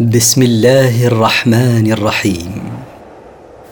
بسم الله الرحمن الرحيم.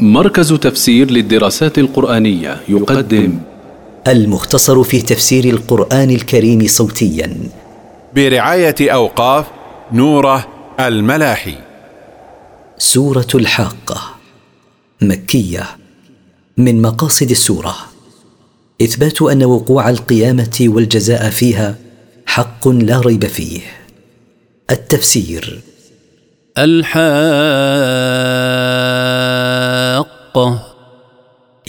مركز تفسير للدراسات القرآنية يقدم. المختصر في تفسير القرآن الكريم صوتيا. برعاية أوقاف نوره الملاحي. سورة الحاقة. مكية. من مقاصد السورة. إثبات أن وقوع القيامة والجزاء فيها حق لا ريب فيه. التفسير. الحاقة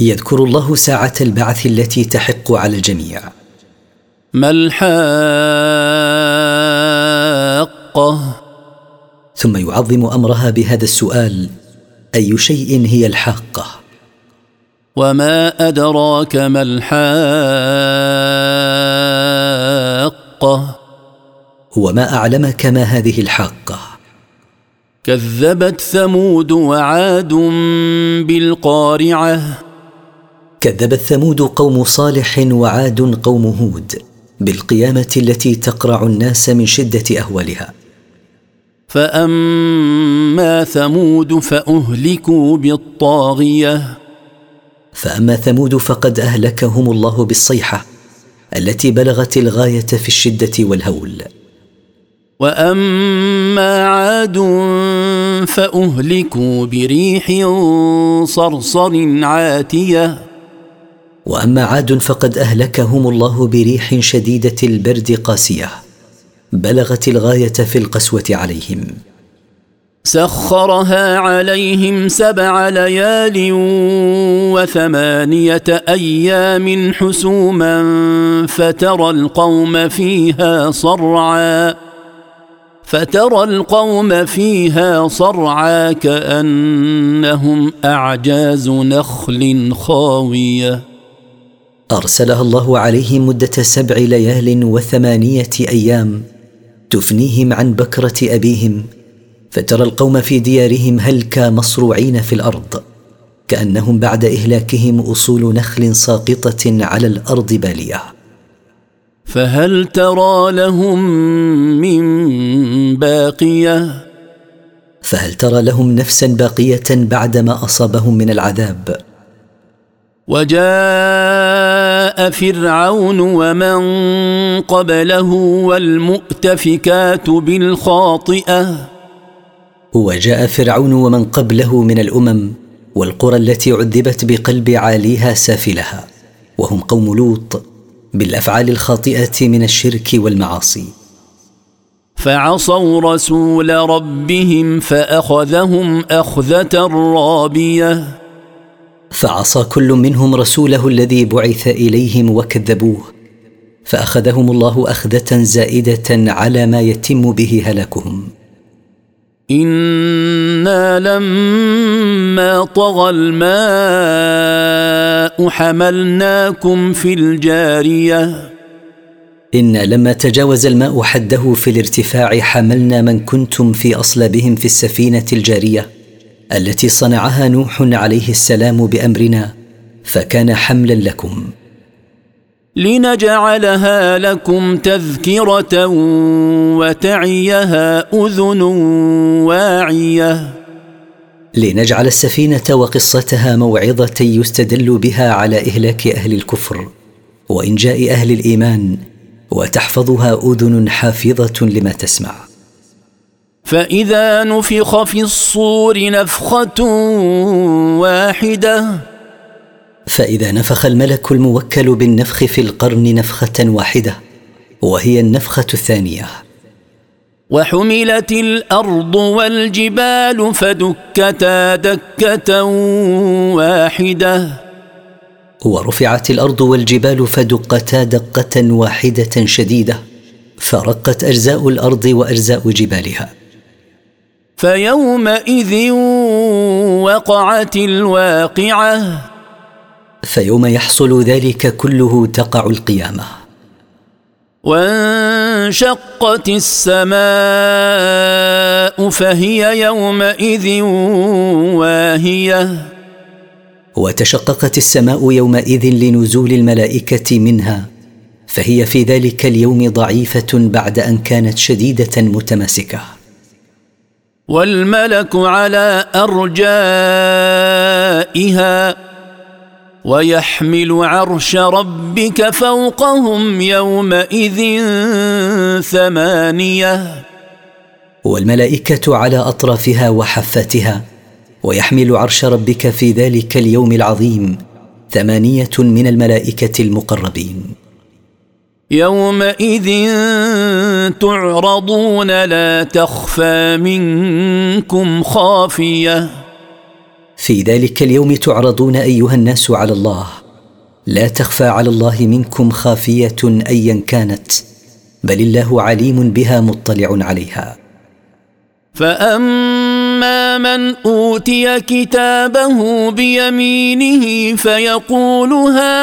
يذكر الله ساعة البعث التي تحق على الجميع. ما الحاقة ثم يعظم أمرها بهذا السؤال أي شيء هي الحاقة؟ وما أدراك ما الحاقه وما أعلمك ما هذه الحاقة. كذبت ثمود وعاد بالقارعة. كذبت ثمود قوم صالح وعاد قوم هود بالقيامة التي تقرع الناس من شدة أهوالها. فأما ثمود فأهلكوا بالطاغية. فأما ثمود فقد أهلكهم الله بالصيحة التي بلغت الغاية في الشدة والهول. واما عاد فاهلكوا بريح صرصر عاتيه واما عاد فقد اهلكهم الله بريح شديده البرد قاسيه بلغت الغايه في القسوه عليهم. سخرها عليهم سبع ليال وثمانيه أيام حسوما فترى القوم فيها صرعا فترى القوم فيها صرعا كأنهم أعجاز نخل خاوية. أرسلها الله عليهم مدة سبع ليال وثمانية أيام تفنيهم عن بكرة أبيهم. فترى القوم في ديارهم هلكا مصروعين في الأرض كأنهم بعد إهلاكهم أصول نخل ساقطة على الأرض بالية. فهل ترى لهم من باقية؟ فهل ترى لهم نفسا باقية بعدما أصابهم من العذاب؟ وجاء فرعون ومن قبله والمؤتفكات بالخاطئة. وجاء فرعون ومن قبله من الأمم والقرى التي عذبت بقلب عاليها سافلها وهم قوم لوط. بالأفعال الخاطئة من الشرك والمعاصي. فعصوا رسول ربهم فأخذهم أخذة رابية. فعصى كل منهم رسوله الذي بعث إليهم وكذبوه. فأخذهم الله أخذة زائدة على ما يتم به هلاكهم. أنا لما طغى الماء حملناكم في الجاريه أنا لما تجاوز الماء حده في الارتفاع حملنا من كنتم في اصلابهم في السفينه الجاريه التي صنعها نوح عليه السلام بامرنا فكان حملا لكم لنجعلها لكم تذكرة وتعيها أذن واعية. لنجعل السفينة وقصتها موعظة يستدل بها على إهلاك أهل الكفر وإنجاء أهل الإيمان وتحفظها أذن حافظة لما تسمع. فإذا نفخ في الصور نفخة واحدة فإذا نفخ الملك الموكل بالنفخ في القرن نفخة واحدة وهي النفخة الثانية. وحملت الأرض والجبال فدكتا دكة واحدة. ورفعت الأرض والجبال فدقتا دقه واحدة شديدة فرقت أجزاء الأرض وأجزاء جبالها. فيومئذ وقعت الواقعة. فيوم يحصل ذلك كله تقع القيامة. وانشقت السماء فهي يومئذ واهية. وتشققت السماء يومئذ لنزول الملائكة منها فهي في ذلك اليوم ضعيفة بعد أن كانت شديدة متماسكة. والملك على أرجائها ويحمل عرش ربك فوقهم يومئذ ثمانية. والملائكة على أطرافها وحفتها ويحمل عرش ربك في ذلك اليوم العظيم ثمانية من الملائكة المقربين. يومئذ تعرضون لا تخفى منكم خافية. في ذلك اليوم تعرضون أيها الناس على الله. لا تخفى على الله منكم خافية ايا كانت بل الله عليم بها مطلع عليها. فأما من أوتي كتابه بيمينه فيقول هاؤم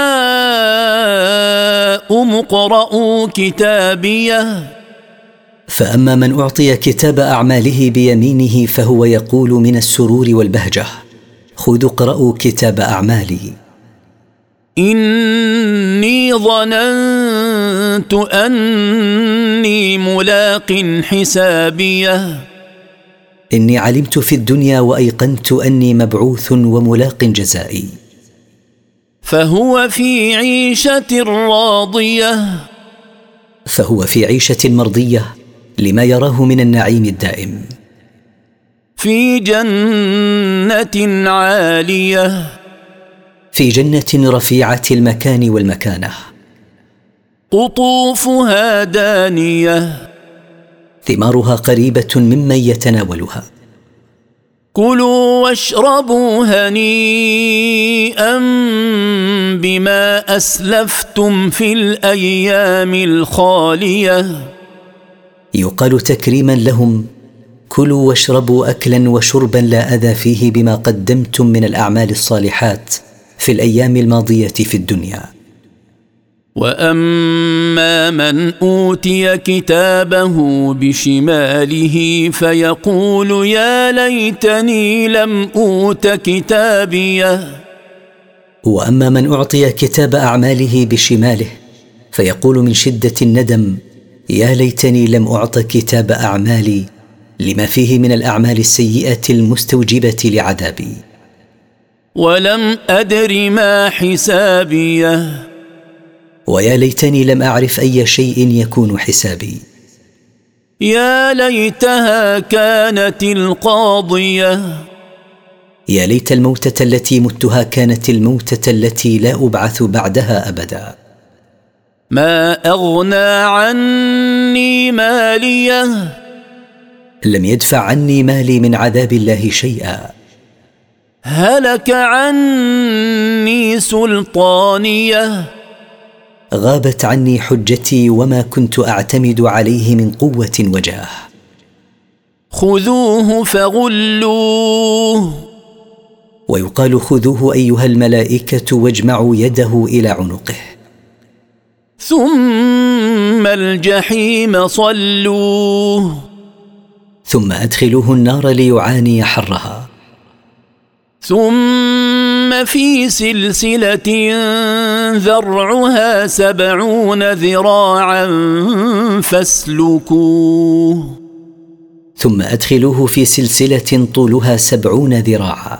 اقرءوا كتابيه. فأما من أعطي كتاب أعماله بيمينه فهو يقول من السرور والبهجة. خذوا اقرأوا كتاب أعمالي. إني ظننت أني ملاق حسابيه. إني علمت في الدنيا وأيقنت أني مبعوث وملاق جزائي. فهو في عيشة راضية. فهو في عيشة مرضية لما يراه من النعيم الدائم. في جنة عالية. في جنة رفيعة المكان والمكانة. قطوفها دانية. ثمارها قريبة ممن يتناولها. كلوا واشربوا هنيئا بما أسلفتم في الأيام الخالية. يقال تكريما لهم كلوا واشربوا اكلا وشربا لا أذى فيه بما قدمتم من الأعمال الصالحات في الأيام الماضية في الدنيا. وأما من أوتي كتابه بشماله فيقول يا ليتني لم أوت كتابيه. وأما من أعطي كتاب أعماله بشماله فيقول من شدة الندم يا ليتني لم أعط كتاب أعمالي لما فيه من الأعمال السيئه المستوجبة لعذابي. ولم أدر ما حسابيه ويا ليتني لم أعرف أي شيء يكون حسابي. يا ليتها كانت القاضية. يا ليت الموتة التي متها كانت الموتة التي لا أبعث بعدها أبدا. ما أغنى عني مالية. لم يدفع عني مالي من عذاب الله شيئا. هلك عني سلطانية. غابت عني حجتي وما كنت أعتمد عليه من قوة وجاه. خذوه فغلوه. ويقال خذوه أيها الملائكة واجمعوا يده إلى عنقه. ثم الجحيم صلوه. ثم أدخلوه النار ليعاني حرها. ثم في سلسلة ذرعها سبعون ذراعا فاسلكوه. ثم أدخلوه في سلسلة طولها سبعون ذراعا.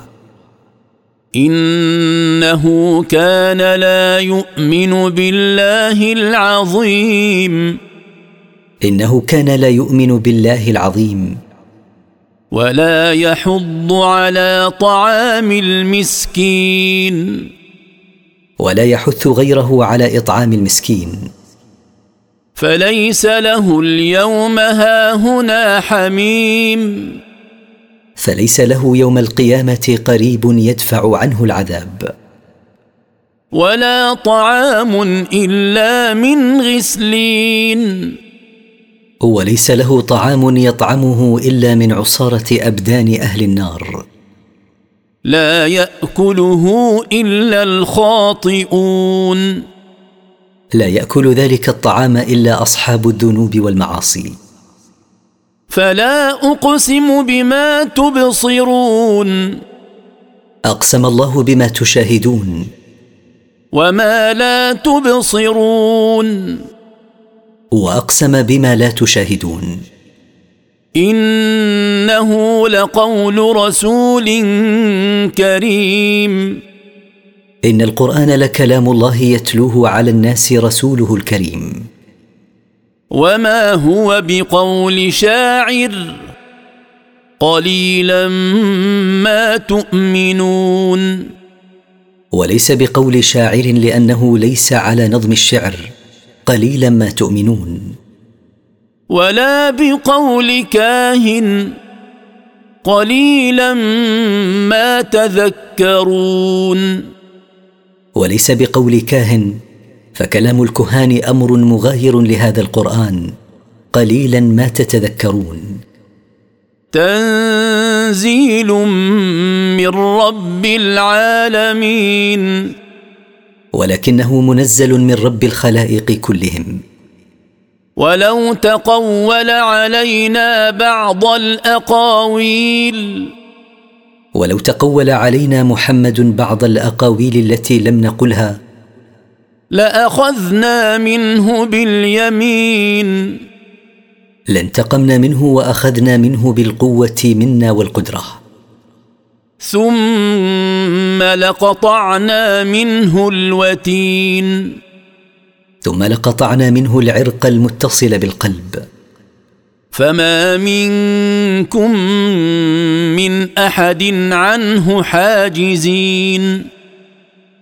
إنه كان لا يؤمن بالله العظيم. إنه كان لا يؤمن بالله العظيم. ولا يحض على طعام المسكين. ولا يحث غيره على إطعام المسكين. فليس له اليوم هاهنا حميم. فليس له يوم القيامة قريب يدفع عنه العذاب. ولا طعام إلا من غسلين. وليس له طعام يطعمه إلا من عصارة أبدان أهل النار. لا يأكله إلا الخاطئون. لا يأكل ذلك الطعام إلا أصحاب الذنوب والمعاصي. فلا أقسم بما تبصرون. أقسم الله بما تشاهدون. وما لا تبصرون. وأقسم بما لا تشاهدون. إنه لقول رسول كريم. إن القرآن لكلام الله يتلوه على الناس رسوله الكريم. وما هو بقول شاعر؟ قليلا ما تؤمنون. وليس بقول شاعر لأنه ليس على نظم الشعر. قليلا ما تؤمنون. ولا بقول كاهن قليلا ما تذكرون. وليس بقول كاهن فكلام الكهان أمر مغاير لهذا القرآن. قليلا ما تتذكرون. تنزيل من رب العالمين. ولكنه منزل من رب الخلائق كلهم. ولو تقول علينا بعض الأقاويل. ولو تقول علينا محمد بعض الأقاويل التي لم نقلها لأخذنا منه باليمين. لانتقمنا منه وأخذنا منه بالقوة منا والقدرة. ثم لقطعنا منه الوتين. ثم لقطعنا منه العرق المتصل بالقلب. فما منكم من أحد عنه حاجزين.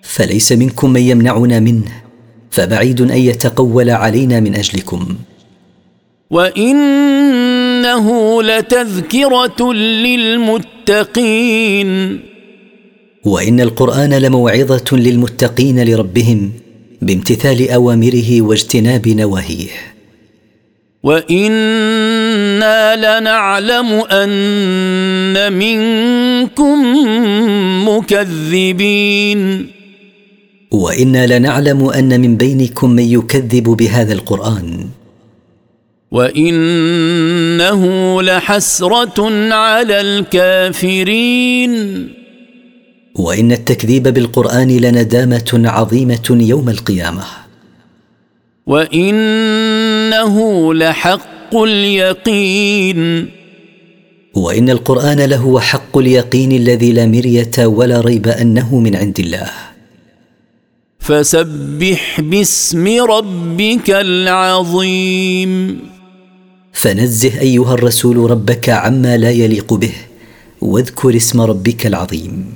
فليس منكم من يمنعنا منه فبعيد أن يتقول علينا من أجلكم. وانه لتذكرة للمتقين. وإن القرآن لموعظة للمتقين لربهم بامتثال أوامره واجتناب نواهيه. وإنا لنعلم أن منكم مكذبين. وإنا لنعلم أن من بينكم من يكذب بهذا القرآن. وانه لحسره على الكافرين وان التكذيب بالقران لندامه عظيمه يوم القيامه. وانه لحق اليقين وان القران لهو حق اليقين الذي لا مريه ولا ريب انه من عند الله. فسبح باسم ربك العظيم فنزه أيها الرسول ربك عما لا يليق به واذكر اسم ربك العظيم.